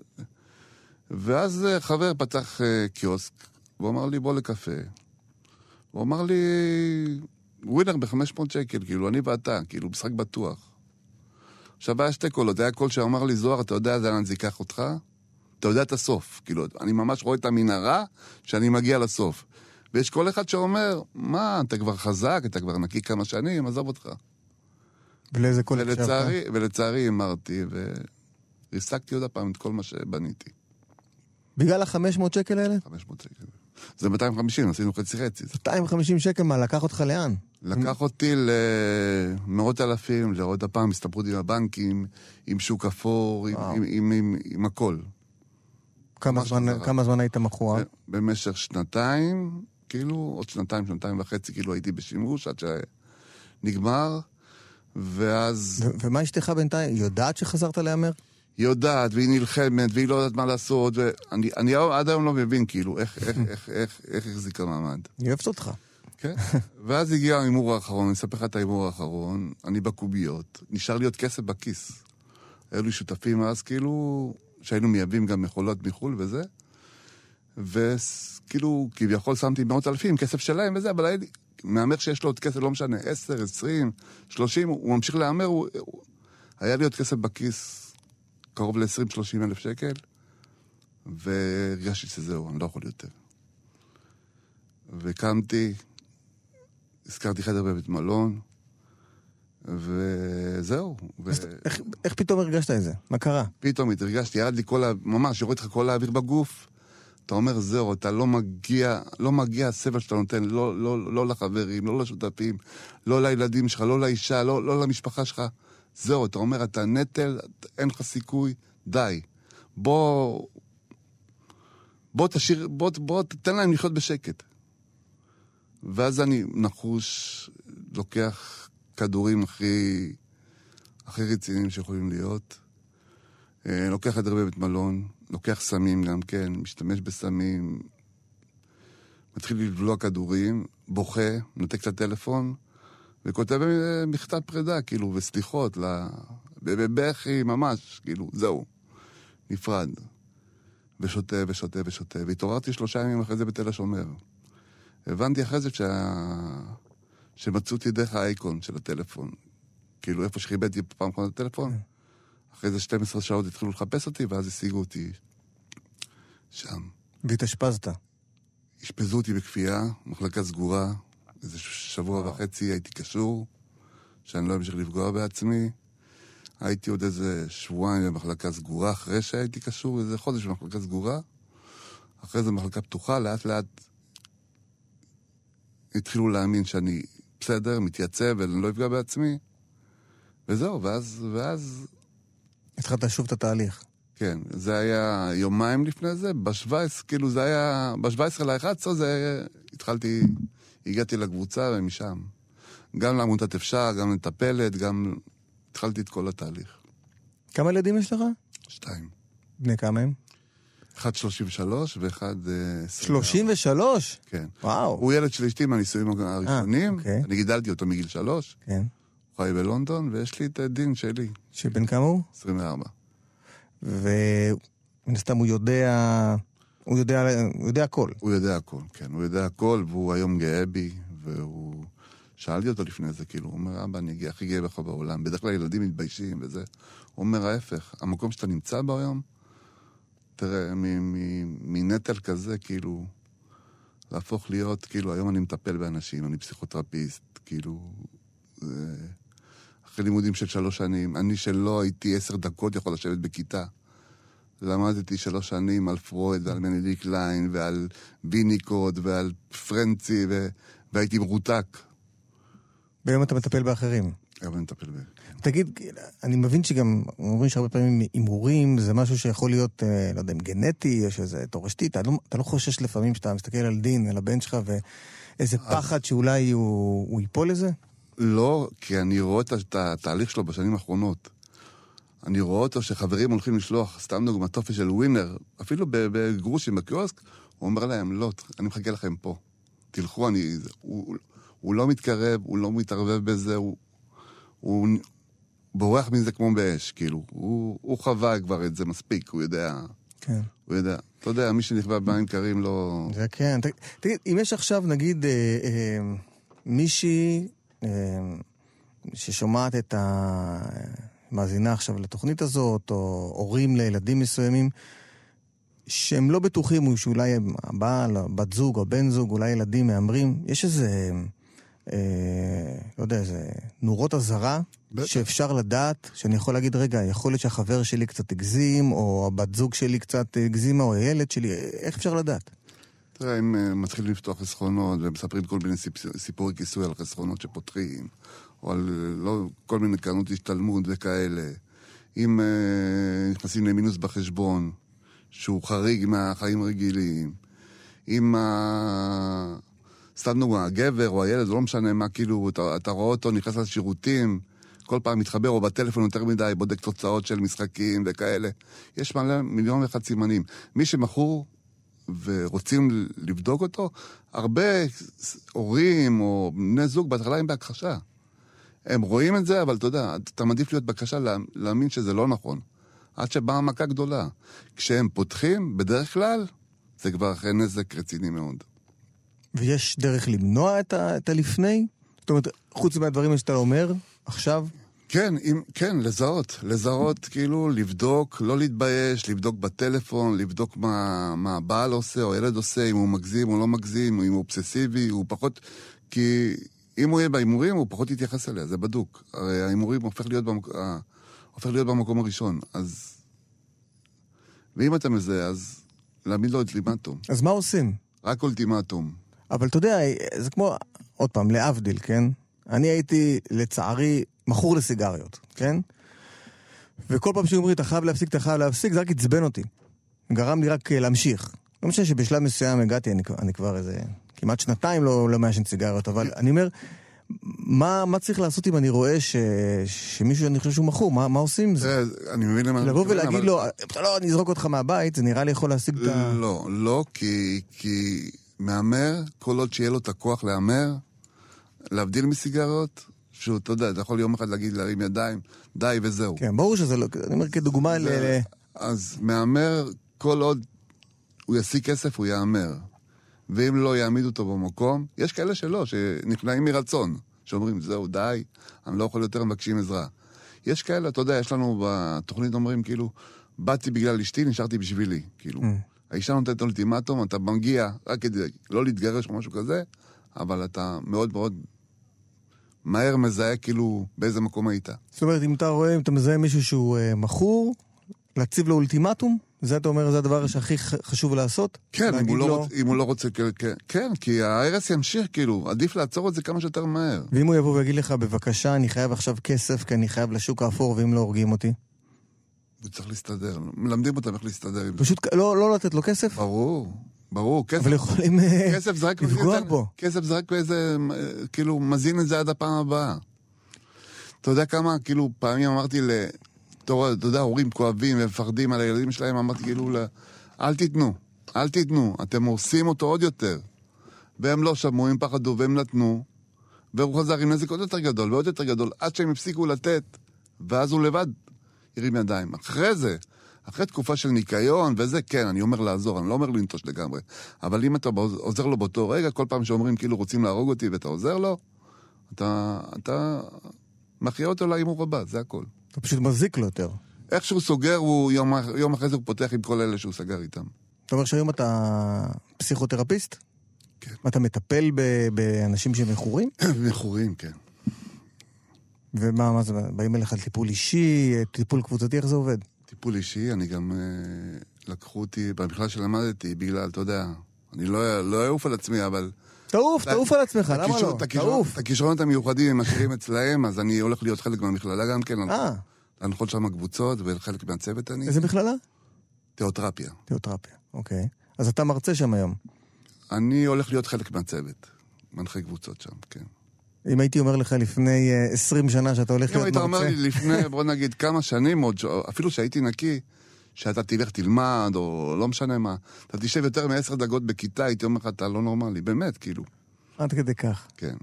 [SPEAKER 2] ואז אה, חבר פתח אה, קיוסק, והוא אמר לי, בוא לקפה. הוא אמר לי, ווינר ב-500 שקל, כאילו, אני ואתה, כאילו, משחק בטוח. עכשיו, היה שתי קולות, היה קול שאמר לי, זוהר, אתה יודע לאן זה ייקח אותך? אתה יודע את הסוף. כאילו, אני ממש רואה את המנהרה שאני מגיע לסוף. ויש קול אחד שאומר, מה, אתה כבר חזק, אתה כבר נקי כמה שנים, עזוב אותך.
[SPEAKER 1] ולאיזה קול הקשבת?
[SPEAKER 2] ולצערי, ולצערי הימרתי, עוד פעם את כל מה שבניתי.
[SPEAKER 1] בגלל ה-500 שקל האלה?
[SPEAKER 2] 500 שקל. זה 250, עשינו חצי חצי.
[SPEAKER 1] 250 שקל, מה, לקח אותך לאן?
[SPEAKER 2] לקח אותי למאות אלפים, לעוד הפעם הסתברות עם הבנקים, עם שוק אפור, עם. עם, עם, עם, עם הכל.
[SPEAKER 1] כמה זמן-
[SPEAKER 2] חזרה.
[SPEAKER 1] כמה זמן היית מכורה?
[SPEAKER 2] במשך שנתיים, כאילו, עוד שנתיים, שנתיים וחצי, כאילו הייתי בשימוש עד שנגמר, ואז
[SPEAKER 1] ו- ומה אשתך בינתיים? היא יודעת שחזרת להמר?
[SPEAKER 2] היא יודעת, והיא נלחמת, והיא לא יודעת מה לעשות, ואני אני עד היום לא מבין, כאילו, איך, איך, איך, איך, איך החזיקה מעמד.
[SPEAKER 1] היא אוהבת אותך.
[SPEAKER 2] כן? ואז הגיע ההימור האחרון, אני אספר לך את ההימור האחרון, אני בקוביות, נשאר לי עוד כסף בכיס. היו לי שותפים אז, כאילו, שהיינו מייבאים גם מכולות מחו"ל וזה, וכאילו, כביכול שמתי מאות אלפים, כסף שלהם וזה, אבל היה לי, מהמר שיש לו עוד כסף, לא משנה, 10, 20, 30, הוא ממשיך להמר, הוא, הוא, היה לי עוד כסף בכיס, קרוב ל-20-30 אלף שקל, והרגשתי שזהו, אני לא יכול יותר. וקמתי, הזכרתי חדר בבית מלון, וזהו. ו...
[SPEAKER 1] אז איך- איך פתאום הרגשת את זה? מה קרה?
[SPEAKER 2] פתאום התרגשתי, ירד לי כל ה... ממש, יורד לך כל האוויר בגוף. אתה אומר, זהו, אתה לא מגיע, לא מגיע הסבל שאתה נותן, לא, לא, לא לחברים, לא לשותפים, לא לילדים שלך, לא לאישה, לא, לא למשפחה שלך. זהו, אתה אומר, אתה נטל, אין לך סיכוי, די. בוא... בוא תשאיר, בוא, בוא תתן להם לחיות בשקט. ואז אני נחוש, לוקח כדורים הכי, הכי רציניים שיכולים להיות. אה, לוקח חדר בבית מלון, לוקח סמים גם כן, משתמש בסמים, מתחיל לבלוע כדורים, בוכה, נותק את הטלפון, וכותב אה, מכתב פרידה, כאילו, וסליחות. בבכי ממש, כאילו, זהו, נפרד. ושותה ושותה ושותה, והתעוררתי שלושה ימים אחרי זה בתל השומר. הבנתי אחרי זה שה... שמצאו אותי דרך האייקון של הטלפון. כאילו, איפה שכיבדתי פעם אחרונה את הטלפון, אחרי זה 12 שעות התחילו לחפש אותי, ואז השיגו אותי שם.
[SPEAKER 1] והתאשפזת.
[SPEAKER 2] אשפזו אותי בכפייה, מחלקה סגורה, איזה שבוע וחצי הייתי קשור, שאני לא אמשיך לפגוע בעצמי. הייתי עוד איזה שבועיים במחלקה סגורה, אחרי שהייתי קשור, איזה חודש במחלקה סגורה. אחרי זה מחלקה פתוחה, לאט לאט התחילו להאמין שאני בסדר, מתייצב ואני לא אפגע בעצמי. וזהו, ואז, ואז
[SPEAKER 1] התחלת שוב את התהליך.
[SPEAKER 2] כן, זה היה יומיים לפני זה, ב-17, כאילו זה היה, ב-17 ל-11 זה התחלתי, הגעתי לקבוצה ומשם. גם לעמותת אפשר, גם מטפלת, גם התחלתי את כל התהליך.
[SPEAKER 1] כמה ילדים יש לך?
[SPEAKER 2] שתיים.
[SPEAKER 1] בני כמה הם?
[SPEAKER 2] אחד 33 ואחד אה, 24.
[SPEAKER 1] 33?
[SPEAKER 2] כן.
[SPEAKER 1] וואו.
[SPEAKER 2] הוא ילד של אשתי מהנישואים הראשונים,
[SPEAKER 1] אוקיי.
[SPEAKER 2] אני גידלתי אותו מגיל שלוש,
[SPEAKER 1] כן.
[SPEAKER 2] חי בלונדון, ויש לי את הדין שלי,
[SPEAKER 1] שבן כמה הוא?
[SPEAKER 2] 24.
[SPEAKER 1] ומן הסתם הוא יודע... הוא יודע, הוא יודע הכל.
[SPEAKER 2] הוא יודע הכל, כן, הוא יודע הכל, והוא היום גאה בי, והוא... שאלתי אותו לפני זה, כאילו, הוא אומר, אבא, אני הכי גאה בך בעולם. בדרך כלל ילדים מתביישים וזה. הוא אומר, ההפך, המקום שאתה נמצא בו היום, תראה, מנטל כזה, כאילו, להפוך להיות, כאילו, היום אני מטפל באנשים, אני פסיכותרפיסט, כאילו, זה... אחרי לימודים של שלוש שנים, אני שלא הייתי עשר דקות יכול לשבת בכיתה. למדתי שלוש שנים על פרויד ועל מנדי קליין ועל ויניקוד ועל פרנצי ו... והייתי מרותק.
[SPEAKER 1] והיום אתה מטפל באחרים.
[SPEAKER 2] היום אני מטפל ב...
[SPEAKER 1] תגיד, אני מבין שגם, אומרים שהרבה פעמים הימורים זה משהו שיכול להיות, אה, לא יודע, אם גנטי, או שזה תורשתי, אתה לא, אתה לא חושש לפעמים שאתה מסתכל על דין, על הבן שלך, ואיזה פחד שאולי הוא, הוא ייפול לזה?
[SPEAKER 2] לא, כי אני רואה את התהליך שלו בשנים האחרונות. אני רואה אותו שחברים הולכים לשלוח, סתם דוגמא, טופס של ווינר, אפילו בגרושים בקיוסק, הוא אומר להם, לא, אני מחכה לכם פה. תלכו, אני... הוא, הוא לא מתקרב, הוא לא מתערבב בזה, הוא, הוא בורח מזה כמו באש, כאילו. הוא, הוא חווה כבר את זה מספיק, הוא יודע,
[SPEAKER 1] כן.
[SPEAKER 2] הוא יודע. אתה יודע, מי שנכווה במים קרים לא...
[SPEAKER 1] זה כן. תגיד, אם יש עכשיו, נגיד, אה, אה, מישהי ששומעת את ה... מאזינה עכשיו לתוכנית הזאת, או הורים לילדים מסוימים, שהם לא בטוחים, או שאולי הבעל, בת זוג, או בן זוג, אולי ילדים מהמרים, יש איזה, אה, לא יודע, איזה נורות אזהרה. שאפשר לדעת, שאני יכול להגיד, רגע, יכול להיות שהחבר שלי קצת הגזים, או הבת זוג שלי קצת הגזימה, או הילד שלי, איך אפשר לדעת?
[SPEAKER 2] תראה, הם אה, מתחילים לפתוח חסכונות ומספרים כל מיני סיפ- סיפורי כיסוי על חסכונות שפותחים, או על אה, לא, כל מיני קרנות השתלמות וכאלה. אם אה, נכנסים למינוס בחשבון, שהוא חריג מהחיים הרגילים. אם ה... סתם דוגמא, הגבר או הילד, לא משנה מה, כאילו, אתה, אתה רואה אותו נכנס לשירותים, כל פעם מתחבר, או בטלפון יותר מדי, בודק תוצאות של משחקים וכאלה. יש מלא, מיליון ואחד סימנים. מי שמכור ורוצים לבדוק אותו, הרבה הורים או בני זוג בהתחלה הם בהכחשה. הם רואים את זה, אבל אתה יודע, אתה מעדיף להיות לה- להאמין שזה לא נכון. עד שבאה מכה גדולה. כשהם פותחים, בדרך כלל, זה כבר אחרי נזק רציני מאוד.
[SPEAKER 1] ויש דרך למנוע את הלפני? זאת אומרת, חוץ מהדברים שאתה אומר עכשיו?
[SPEAKER 2] כן, אם, כן, לזהות. לזהות, כאילו, לבדוק, לא להתבייש, לבדוק בטלפון, לבדוק מה, מה הבעל עושה או הילד עושה, אם הוא מגזים או לא מגזים, אם הוא אובססיבי, הוא פחות... כי אם הוא יהיה בהימורים, הוא פחות יתייחס אליה, זה בדוק. הרי ההימורים הופך להיות, במק... ה- הופך להיות במקום הראשון, אז... ואם אתה מזהה, אז להעמיד לו אולטימטום.
[SPEAKER 1] אז מה עושים?
[SPEAKER 2] רק אולטימטום.
[SPEAKER 1] אבל אתה יודע, זה כמו, עוד פעם, להבדיל, כן? אני הייתי, לצערי, מכור לסיגריות, כן? וכל פעם שאומרים, אתה חייב להפסיק, אתה חייב להפסיק, זה רק עצבן אותי. גרם לי רק אה, להמשיך. לא משנה שבשלב מסוים הגעתי, אני, אני כבר איזה כמעט שנתיים לא, לא מעשן סיגריות, אבל אני אומר, מה, מה צריך לעשות אם אני רואה ש, שמישהו שאני חושב שהוא מכור, מה, מה עושים עם זה?
[SPEAKER 2] תראה, אני מבין למה... אתה
[SPEAKER 1] לבוא ולהגיד
[SPEAKER 2] אבל-
[SPEAKER 1] לו, אתה לא, אני אזרוק אותך מהבית, זה נראה לי יכול להשיג את ה...
[SPEAKER 2] לא, לא, כי, כי מהמר, כל עוד שיהיה לו את הכוח להמר, להבדיל מסיגרות, שהוא, אתה יודע, אתה יכול יום אחד להגיד, להרים ידיים, די וזהו.
[SPEAKER 1] כן, ברור שזה לא, אני אומר כדוגמה ל...
[SPEAKER 2] אז מהמר, כל עוד הוא ישיג כסף, הוא יהמר. ואם לא יעמידו אותו במקום, יש כאלה שלא, שנכנעים מרצון, שאומרים, זהו, די, אני לא יכול יותר, מבקשים עזרה. יש כאלה, אתה יודע, יש לנו בתוכנית אומרים, כאילו, באתי בגלל אשתי, נשארתי בשבילי, כאילו.
[SPEAKER 1] Mm.
[SPEAKER 2] האישה נותנת אולטימטום, אתה מגיע רק כדי לא להתגרש או משהו כזה, אבל אתה מאוד מאוד מהר מזהה כאילו באיזה מקום היית.
[SPEAKER 1] זאת אומרת, אם אתה רואה, אם אתה מזהה מישהו שהוא אה, מכור, להציב לו אולטימטום? זה אתה אומר, זה הדבר שהכי חשוב לעשות?
[SPEAKER 2] כן, אם הוא, לא
[SPEAKER 1] לו-
[SPEAKER 2] רוצ, אם הוא לא רוצה, כן, כן, כי ההרס ימשיך, כאילו, עדיף לעצור את זה כמה שיותר מהר.
[SPEAKER 1] ואם הוא יבוא ויגיד לך, בבקשה, אני חייב עכשיו כסף, כי אני חייב לשוק האפור, ואם לא הורגים אותי?
[SPEAKER 2] הוא צריך להסתדר, מלמדים אותם איך להסתדר עם זה.
[SPEAKER 1] פשוט לא, לא לתת לו כסף,
[SPEAKER 2] ברור, ברור, כסף,
[SPEAKER 1] אבל יכולים אה,
[SPEAKER 2] כסף זה רק
[SPEAKER 1] לפגוע בו.
[SPEAKER 2] כסף זה רק באיזה, אה, כאילו, מזין את זה עד הפעם הבאה. אתה יודע כמה, כאילו, פעמים אמרתי ל... אתה יודע, הורים כואבים ומפחדים על הילדים שלהם, אמרתי כאילו, ל- אל תיתנו, אל תיתנו, אתם הורסים אותו עוד יותר. והם לא שמעו, הם פחדו, והם נתנו, והוא חזר עם נזק עוד יותר גדול ועוד יותר גדול, עד שהם הפסיקו לתת, ואז הוא לבד הרים ידיים. אחרי זה, אחרי תקופה של ניקיון וזה, כן, אני אומר לעזור, אני לא אומר לנטוש לגמרי. אבל אם אתה עוזר לו באותו רגע, כל פעם שאומרים כאילו רוצים להרוג אותי ואתה עוזר לו, אתה, אתה מחיה אותו להימור הבא, זה הכל.
[SPEAKER 1] אתה פשוט מזיק לו יותר.
[SPEAKER 2] איך שהוא סוגר, הוא, יום, יום אחרי זה הוא פותח עם כל אלה שהוא סגר איתם.
[SPEAKER 1] אתה אומר שהיום אתה פסיכותרפיסט?
[SPEAKER 2] כן.
[SPEAKER 1] אתה מטפל ב- באנשים שמכורים?
[SPEAKER 2] מכורים, כן.
[SPEAKER 1] ומה, מה זה, באים אליך לטיפול אישי, טיפול קבוצתי, איך זה עובד?
[SPEAKER 2] טיפול אישי, אני גם... אה, לקחו אותי, במכלל שלמדתי, בגלל, אתה יודע, אני לא לא אעוף על עצמי, אבל...
[SPEAKER 1] תעוף, תעוף על עצמך, למה לא? תעוף.
[SPEAKER 2] את הכישרונות המיוחדים הם משאירים אצלהם, אז אני הולך להיות חלק מהמכללה גם כן,
[SPEAKER 1] אה,
[SPEAKER 2] להנחות שם קבוצות וחלק מהצוות אני.
[SPEAKER 1] איזה מכללה?
[SPEAKER 2] תיאוטרפיה.
[SPEAKER 1] תיאוטרפיה, אוקיי. אז אתה מרצה שם היום.
[SPEAKER 2] אני הולך להיות חלק מהצוות. מנחה קבוצות שם, כן.
[SPEAKER 1] אם הייתי אומר לך לפני אה, 20 שנה שאתה הולך
[SPEAKER 2] אם
[SPEAKER 1] להיות
[SPEAKER 2] היית אומר
[SPEAKER 1] מרצה...
[SPEAKER 2] לי לפני, בוא נגיד, כמה שנים עוד, אפילו שהייתי נקי, שאתה תלך תלמד, או לא משנה מה, אתה תשב יותר מעשר דקות בכיתה, הייתי אומר לך, אתה לא נורמלי. באמת, כאילו,
[SPEAKER 1] עד כדי כך.
[SPEAKER 2] כן.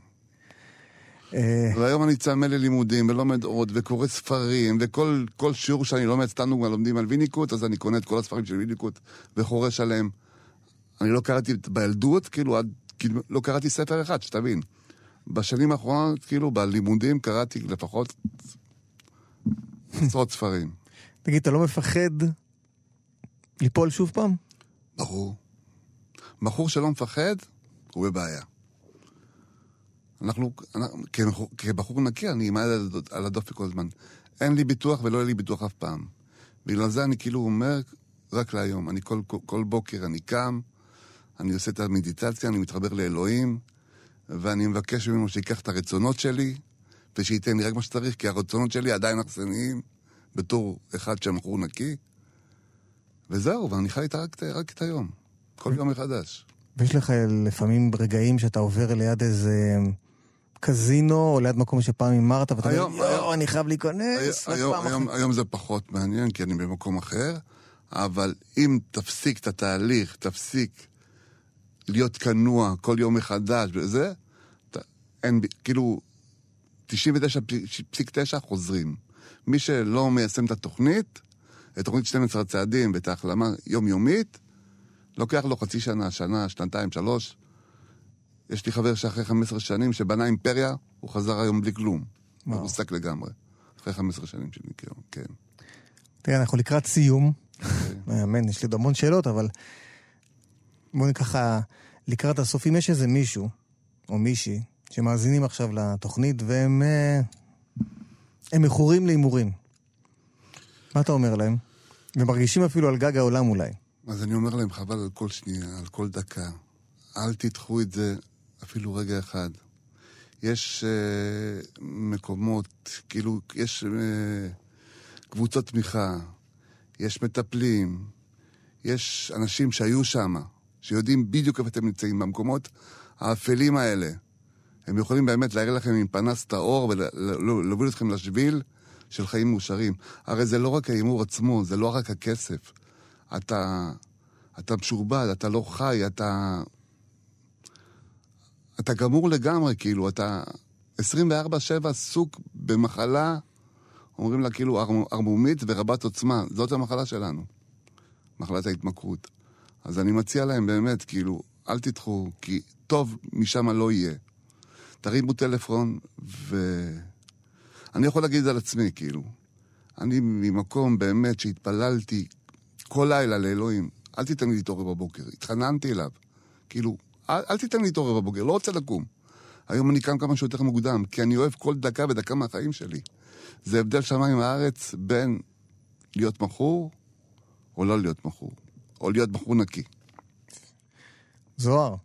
[SPEAKER 1] אה,
[SPEAKER 2] והיום אני צמא ללימודים, ולומד עוד, וקורא ספרים, וכל כל שיעור שאני לומד, סתם כבר לומדים על ויניקוט, אז אני קונה את כל הספרים של ויניקוט, וחורש עליהם. אני לא קראתי בילדות, כאילו, עד, כאילו, לא קראתי ספר אחד, שתבין. בשנים האחרונות, כאילו, בלימודים קראתי לפחות עשרות ספרים.
[SPEAKER 1] תגיד, אתה לא מפחד ליפול שוב פעם?
[SPEAKER 2] ברור. בחור שלא מפחד, הוא בבעיה. אנחנו, אנחנו כבחור, נקי, אני עם היד על הדופק כל הזמן. אין לי ביטוח ולא יהיה לי ביטוח אף פעם. בגלל זה אני כאילו אומר, רק להיום. אני כל, כל, כל בוקר אני קם, אני עושה את המדיטציה, אני מתחבר לאלוהים, ואני מבקש ממנו שיקח את הרצונות שלי, ושייתן לי רק מה שצריך, כי הרצונות שלי עדיין אכסניים, בתור אחד שהמכור נקי. וזהו, ואני חי איתה רק, רק את היום. כל יום מחדש.
[SPEAKER 1] ויש לך לפעמים רגעים שאתה עובר ליד איזה קזינו, או ליד מקום שפעם הימרת, ואתה
[SPEAKER 2] היום-
[SPEAKER 1] אומר, יואו,
[SPEAKER 2] היום-
[SPEAKER 1] אני חייב להיכנס,
[SPEAKER 2] היום, היום,
[SPEAKER 1] אחת.
[SPEAKER 2] היום זה פחות מעניין, כי אני במקום אחר, אבל אם תפסיק את התהליך, תפסיק להיות כנוע כל יום מחדש וזה, אתה, אין, כאילו, 99.9 חוזרים. מי שלא מיישם את התוכנית, את תוכנית 12 הצעדים ואת ההחלמה יומיומית, לוקח לו חצי שנה, שנה, שנתיים, שלוש. יש לי חבר שאחרי 15 שנים, שבנה אימפריה, הוא חזר היום בלי כלום.
[SPEAKER 1] וואו.
[SPEAKER 2] מרוסק לגמרי. אחרי 15 שנים של ניקיון, כן.
[SPEAKER 1] תראה, אנחנו לקראת סיום.
[SPEAKER 2] אוקיי.
[SPEAKER 1] אמן, יש לי עוד המון שאלות, אבל בואו ככה, לקראת הסוף, אם יש איזה מישהו, או מישהי, שמאזינים עכשיו לתוכנית, והם אה, הם מכורים להימורים, מה אתה אומר להם? ומרגישים אפילו על גג העולם אולי.
[SPEAKER 2] אז אני אומר להם, חבל על כל שנייה, על כל דקה. אל תדחו את זה אפילו רגע אחד. יש uh, מקומות, כאילו, יש uh, קבוצות תמיכה, יש מטפלים, יש אנשים שהיו שם, שיודעים בדיוק איפה אתם נמצאים, במקומות האפלים האלה. הם יכולים באמת להראה לכם עם פנס את האור ולהוביל אתכם לשביל של חיים מאושרים. הרי זה לא רק ההימור עצמו, זה לא רק הכסף. אתה, אתה משורבד, אתה לא חי, אתה... אתה גמור לגמרי, כאילו, אתה 24-7 עסוק במחלה, אומרים לה כאילו ער- ערמומית ורבת עוצמה. זאת המחלה שלנו, מחלת ההתמכרות. אז אני מציע להם באמת, כאילו, אל תדחו, כי טוב משם לא יהיה. תרימו טלפון, ו... אני יכול להגיד על עצמי, כאילו. אני ממקום באמת שהתפללתי כל לילה לאלוהים, אל תיתן לי להתעורר בבוקר. התחננתי אליו. כאילו, אל, אל תיתן לי להתעורר בבוקר, לא רוצה לקום. היום אני קם כמה שיותר מוקדם, כי אני אוהב כל דקה ודקה מהחיים שלי. זה הבדל שמיים הארץ בין להיות מכור או לא להיות מכור. או להיות מכור נקי.
[SPEAKER 1] זוהר,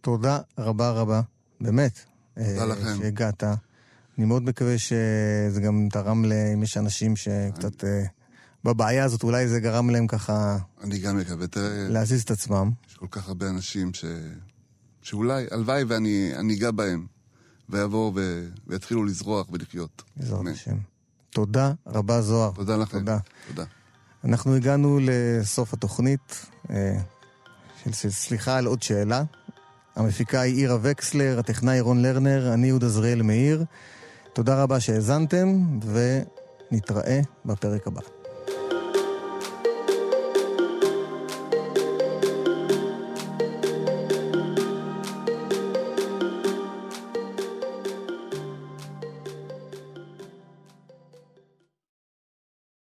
[SPEAKER 1] תודה רבה רבה, באמת.
[SPEAKER 2] תודה
[SPEAKER 1] אה,
[SPEAKER 2] לכם.
[SPEAKER 1] שהגעת. אני מאוד מקווה שזה גם תרם ל... אם יש אנשים שקצת... אה, בבעיה הזאת, אולי זה גרם להם ככה
[SPEAKER 2] אני גם מקווה, תראה,
[SPEAKER 1] להזיז את עצמם.
[SPEAKER 2] יש כל כך הרבה אנשים ש... שאולי, הלוואי ואני אני אגע בהם, ויבואו ו... ויתחילו לזרוח ולחיות.
[SPEAKER 1] בעזרת. השם. תודה רבה, זוהר.
[SPEAKER 2] תודה לכם.
[SPEAKER 1] תודה.
[SPEAKER 2] תודה.
[SPEAKER 1] אנחנו הגענו לסוף התוכנית אה, של סליחה על עוד שאלה. המפיקה היא עירה וקסלר, הטכנאי רון לרנר, אני יהודה זריאל מאיר. תודה רבה שהאזנתם, ונתראה בפרק הבא.